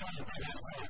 Come on,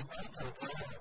remember when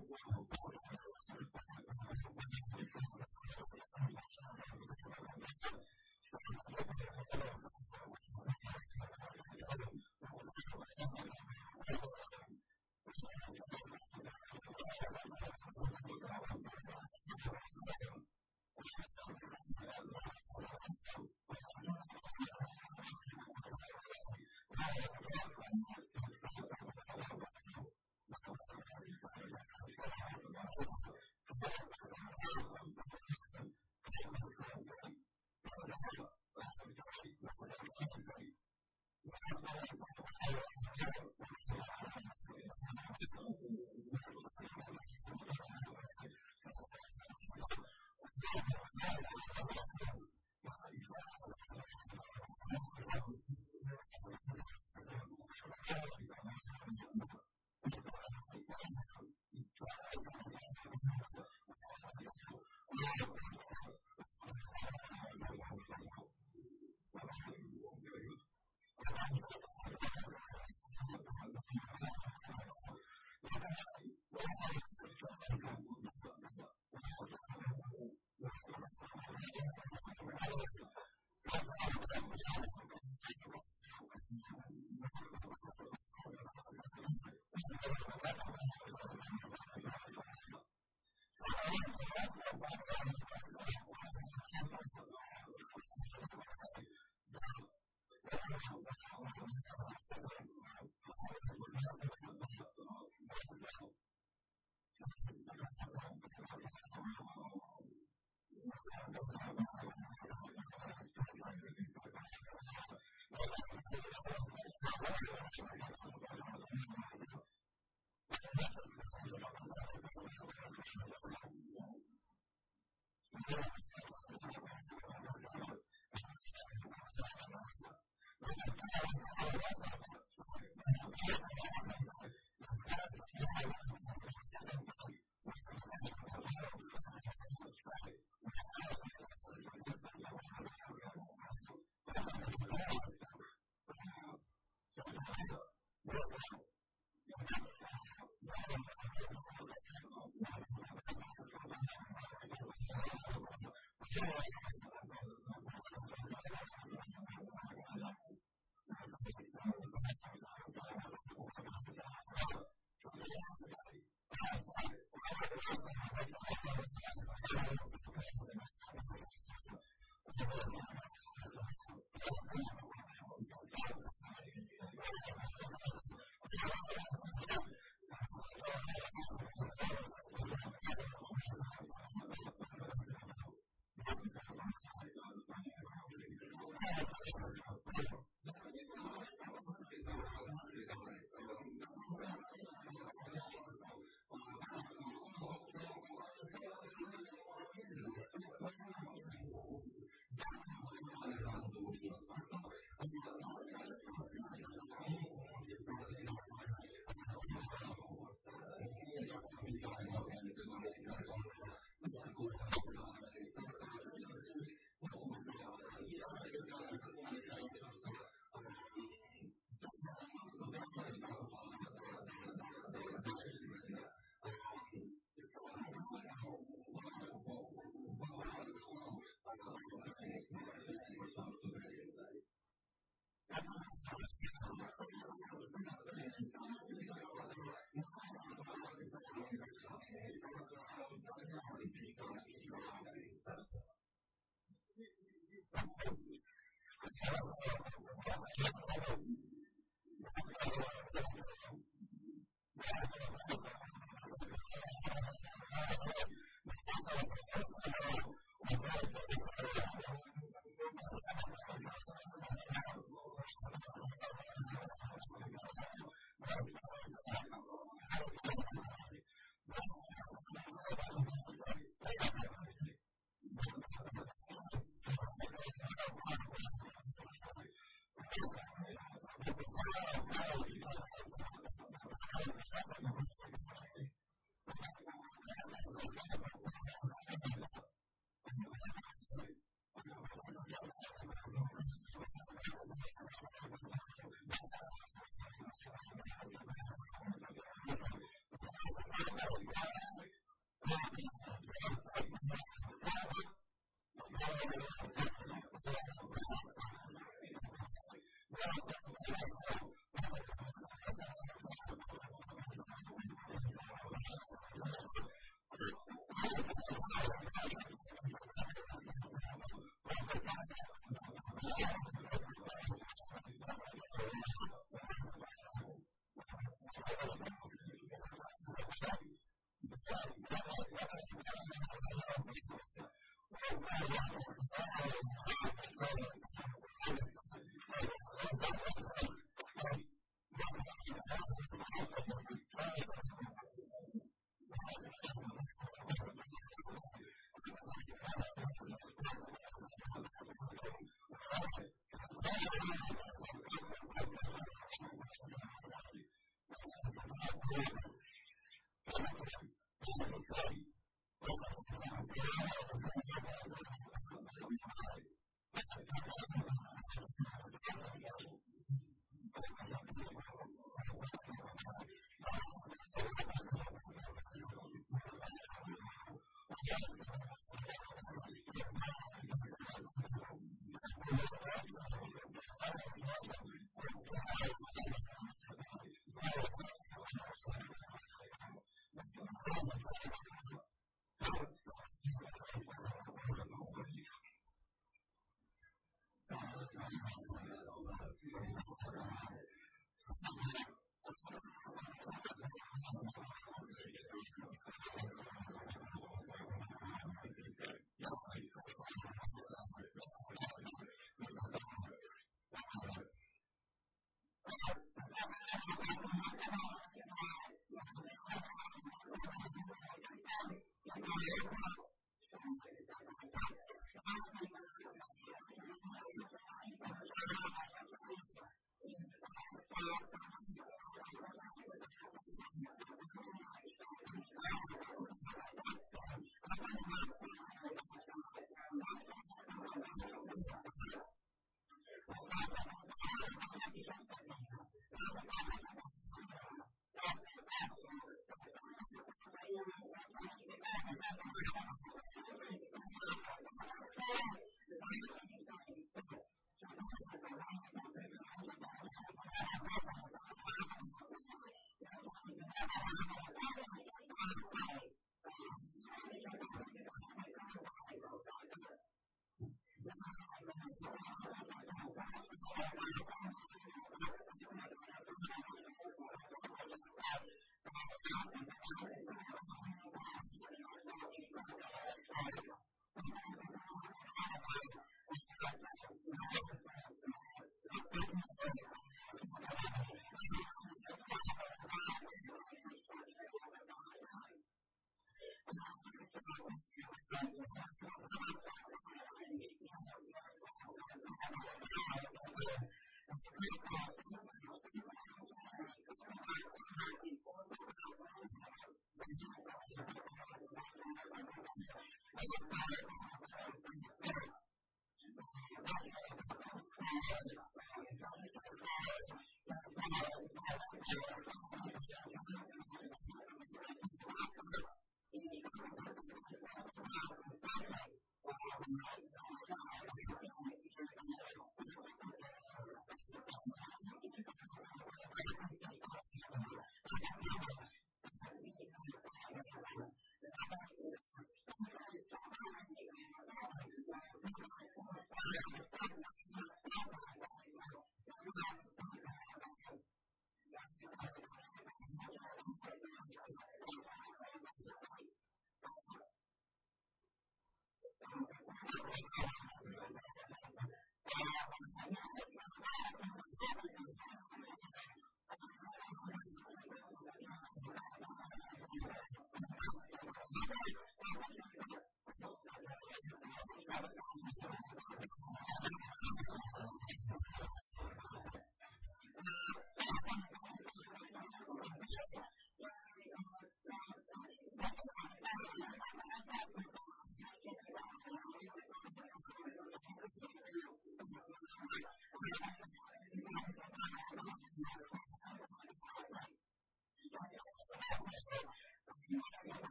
example.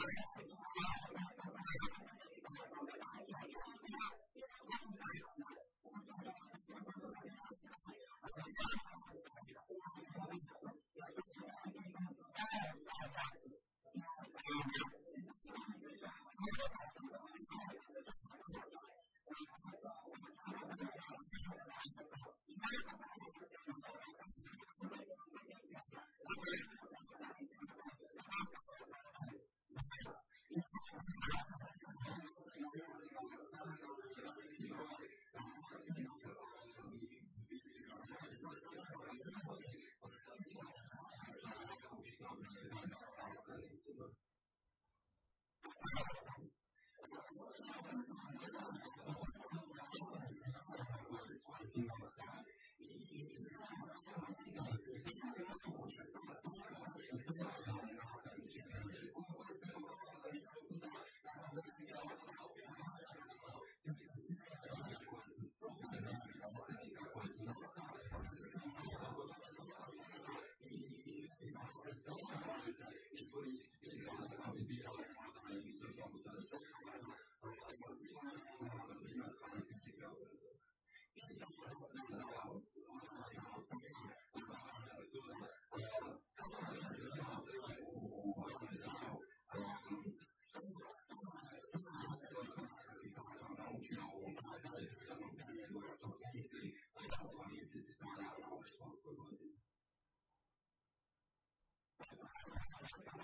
grateful.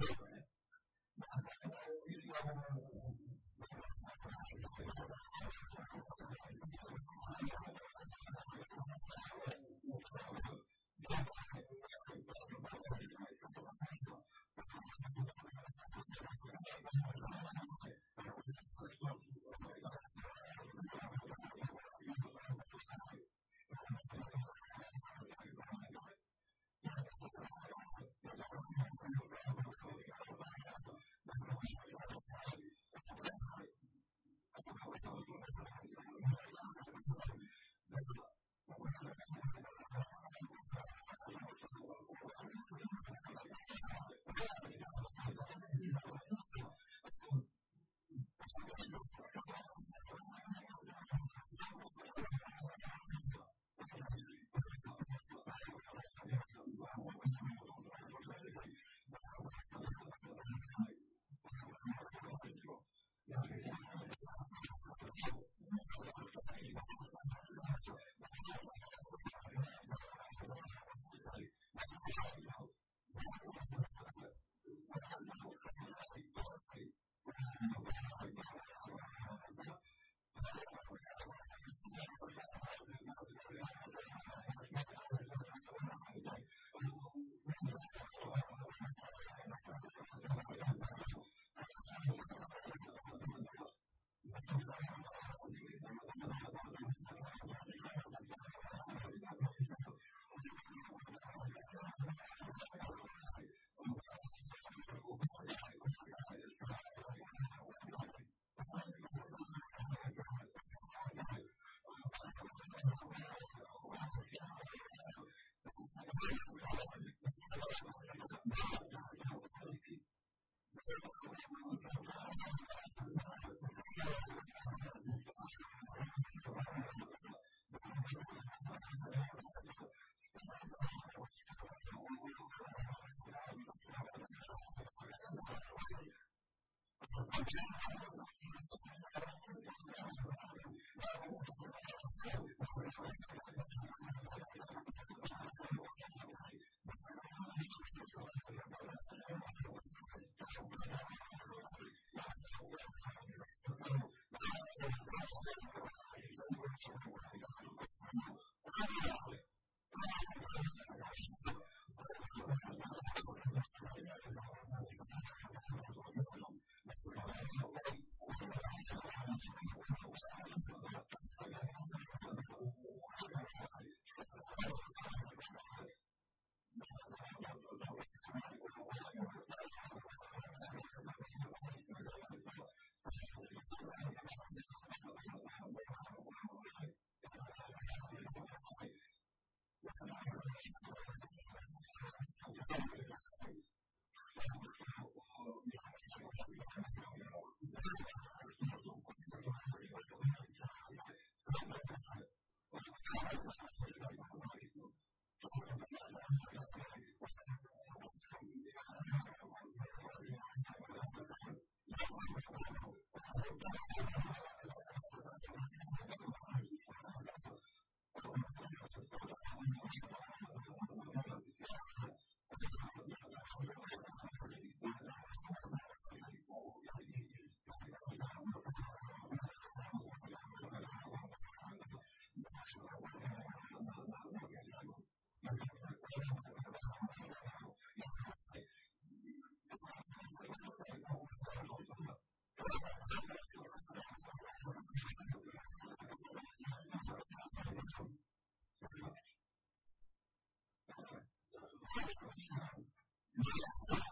Thanks. Thank you.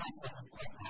Thank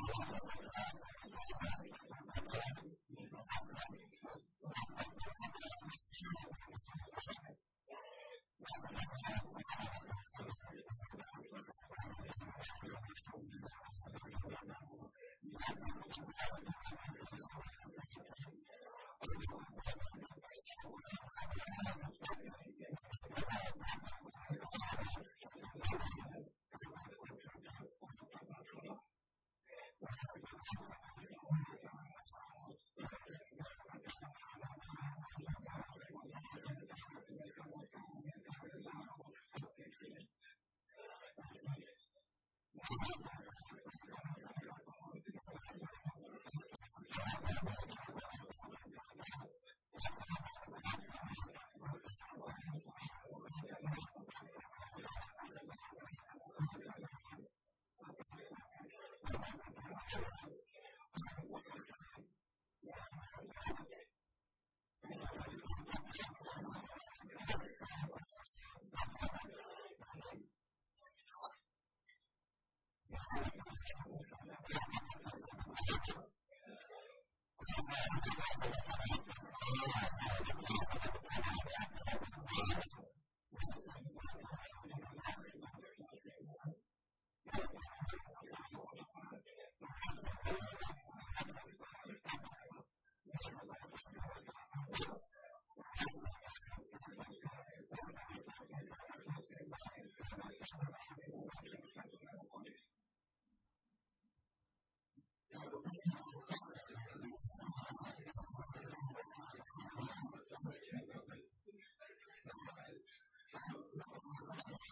Thank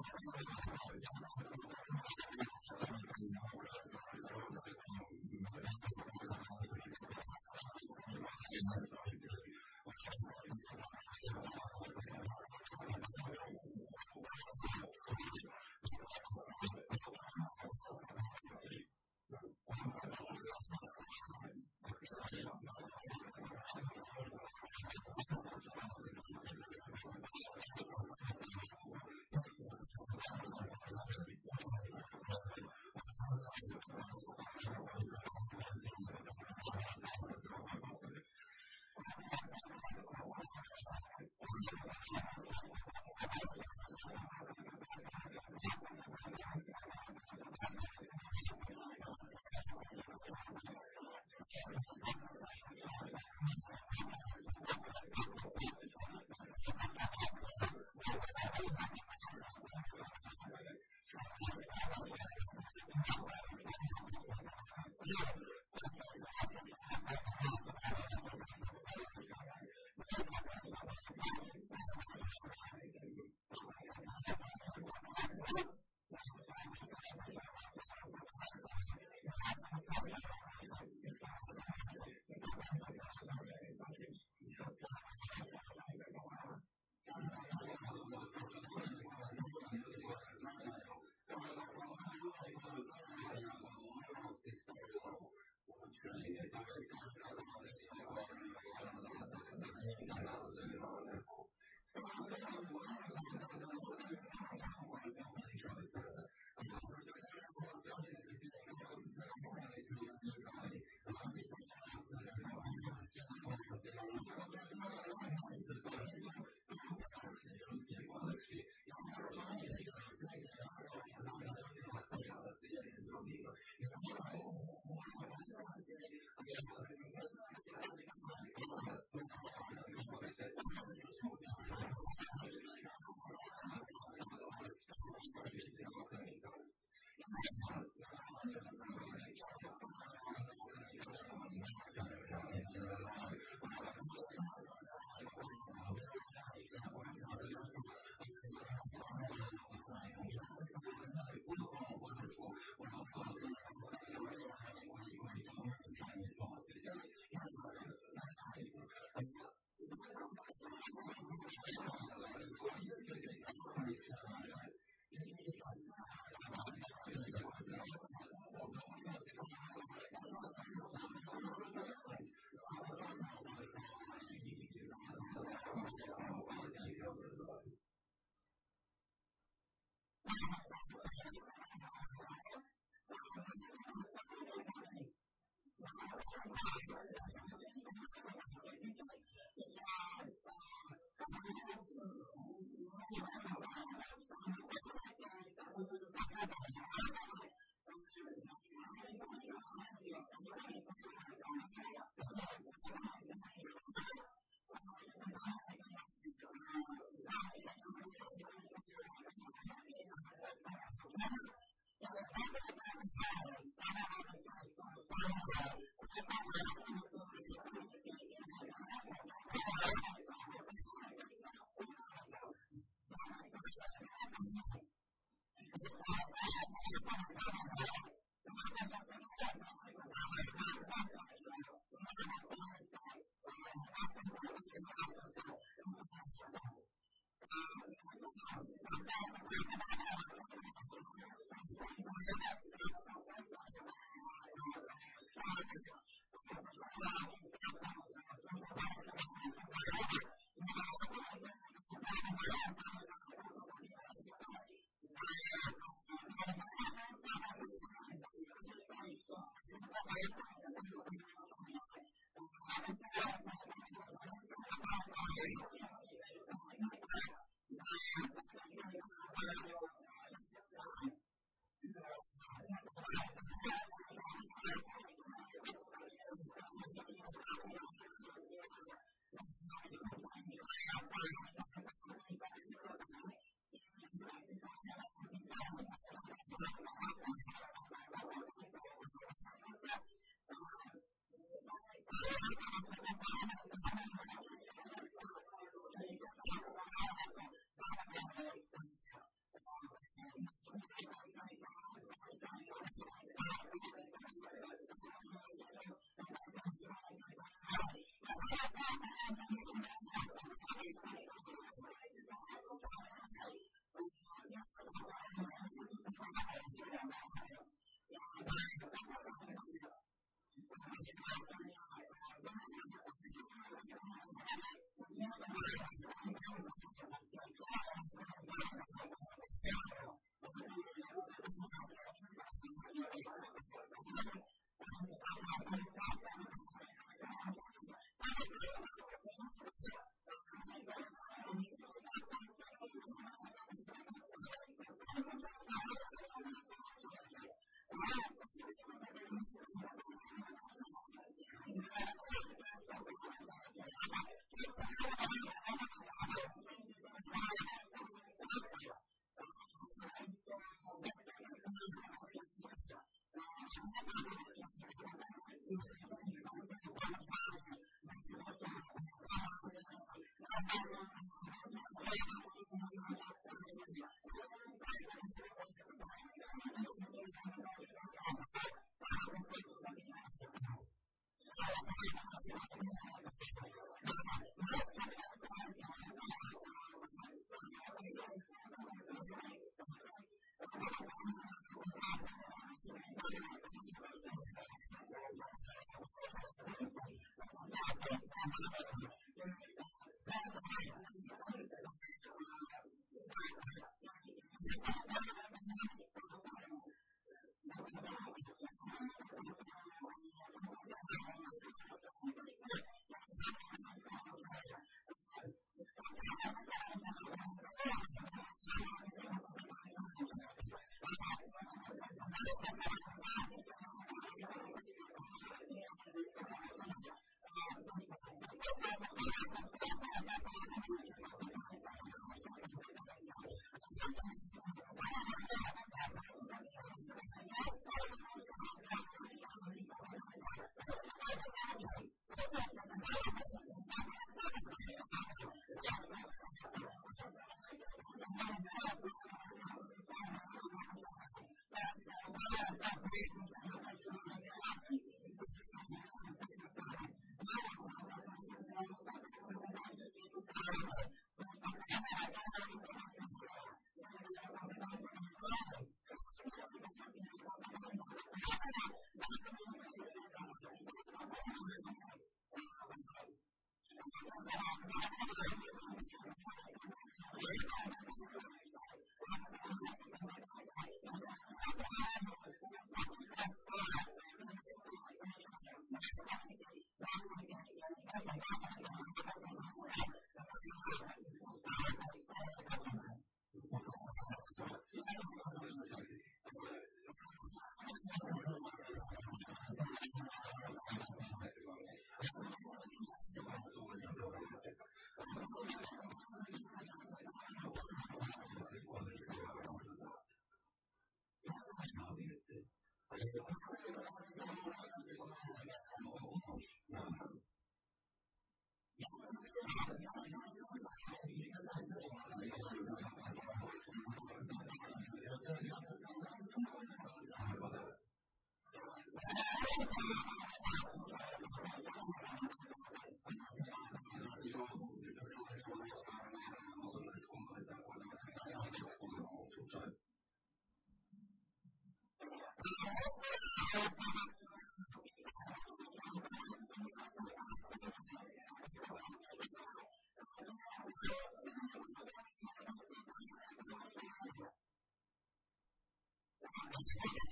you. Thank you. よろしくお願いします。you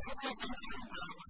Vocês não perguntaram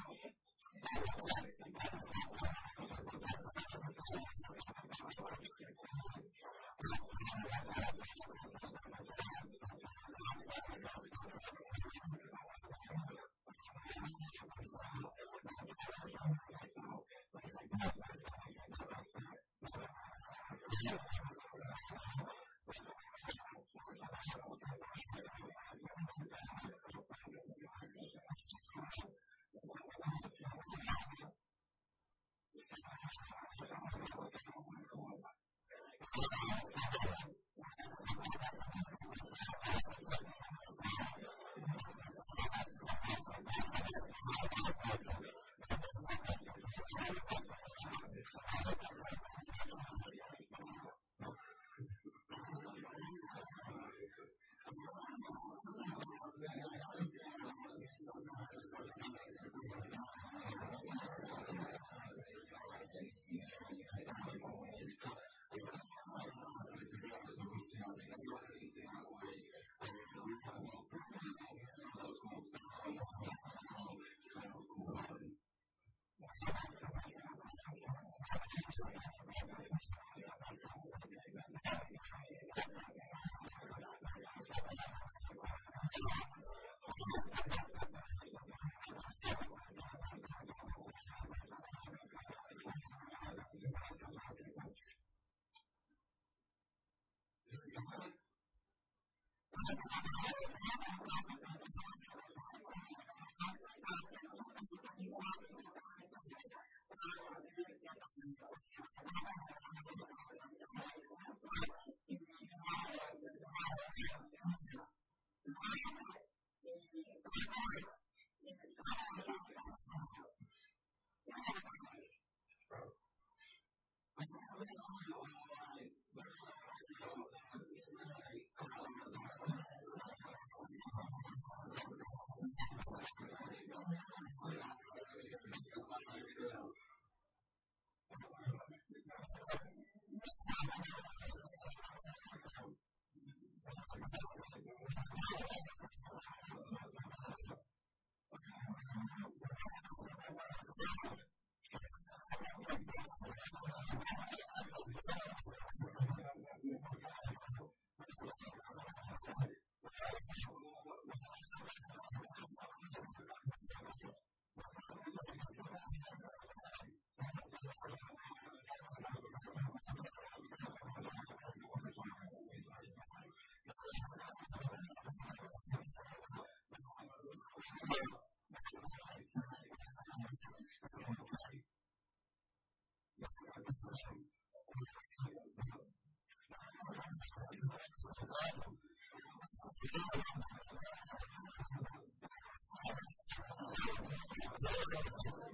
Thank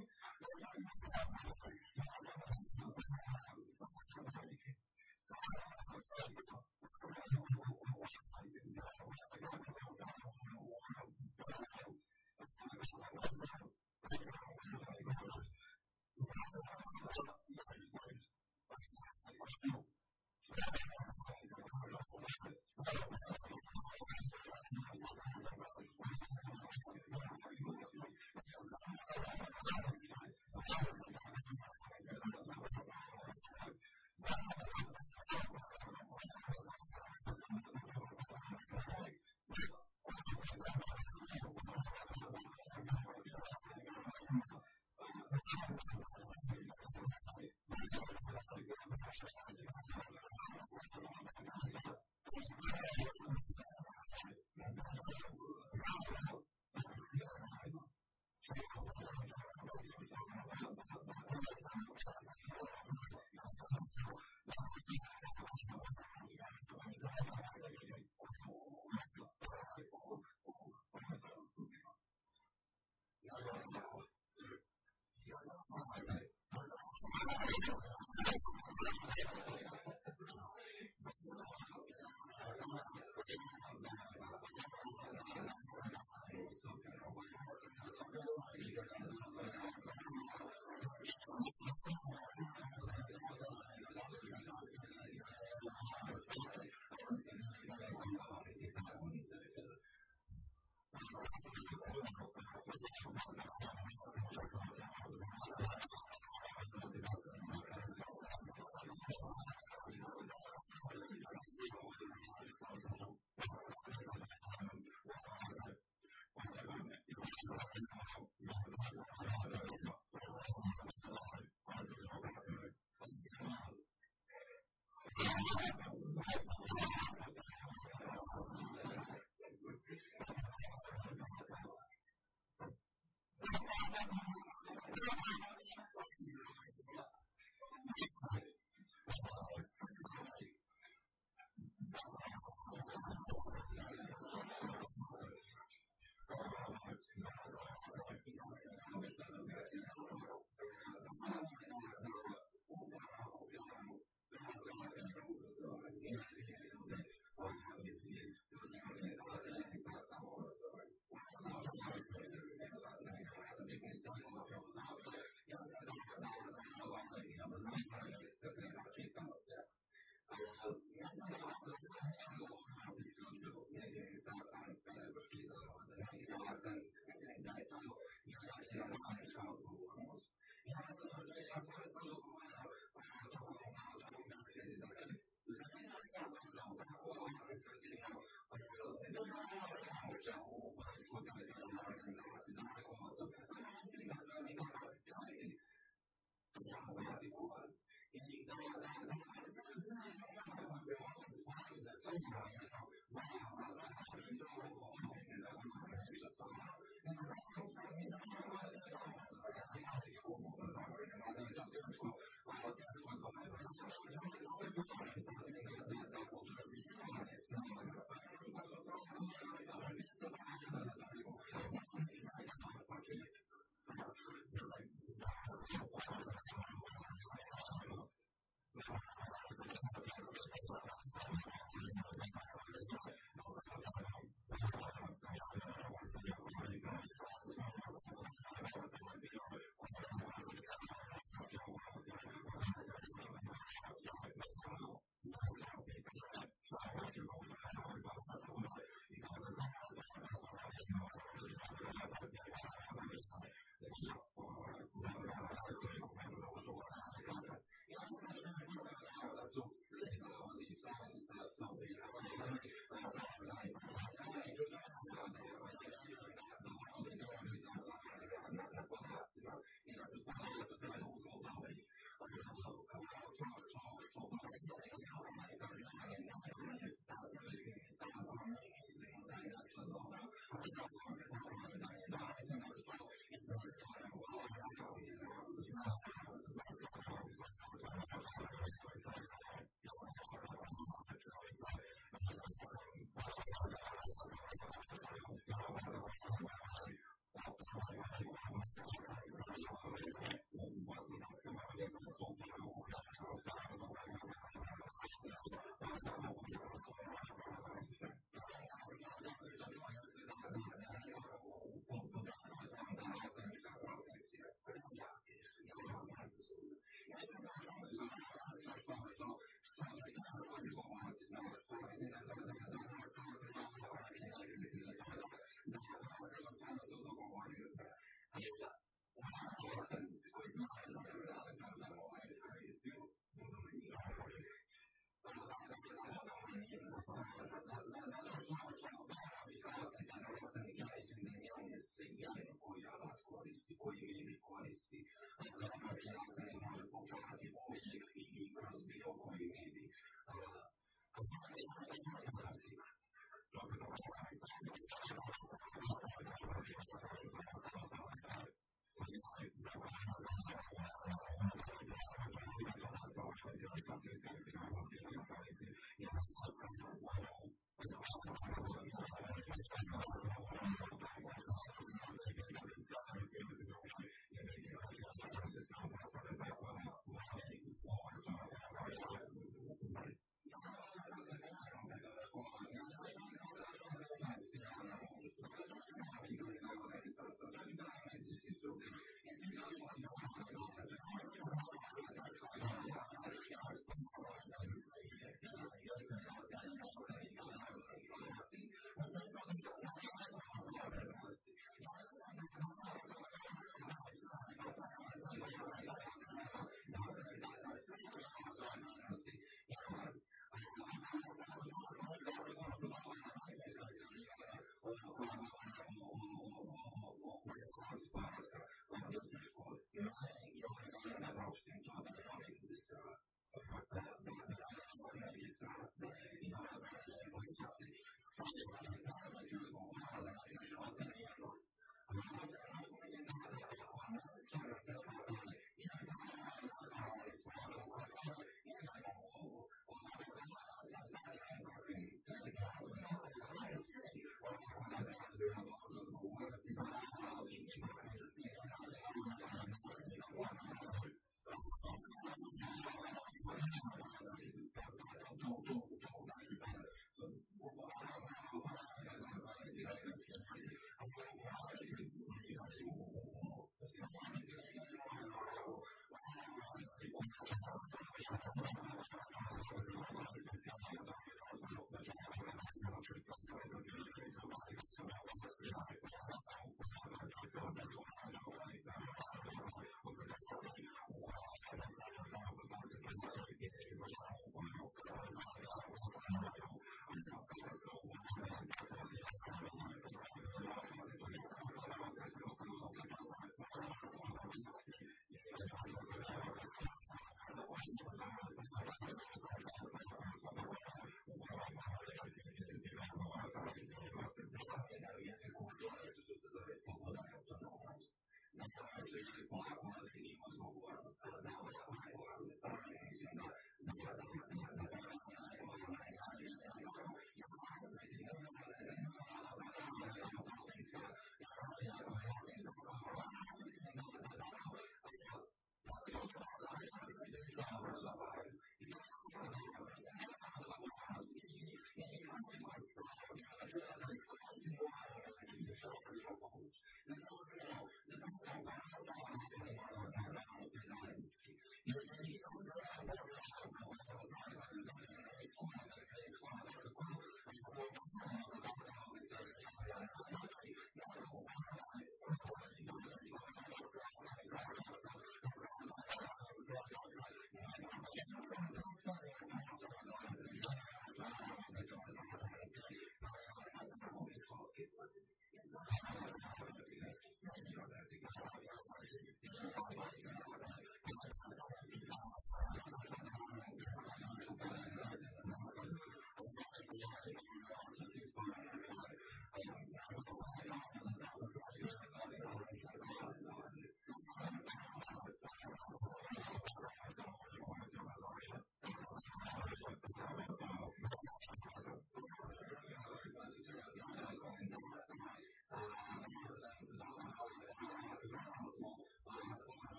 you.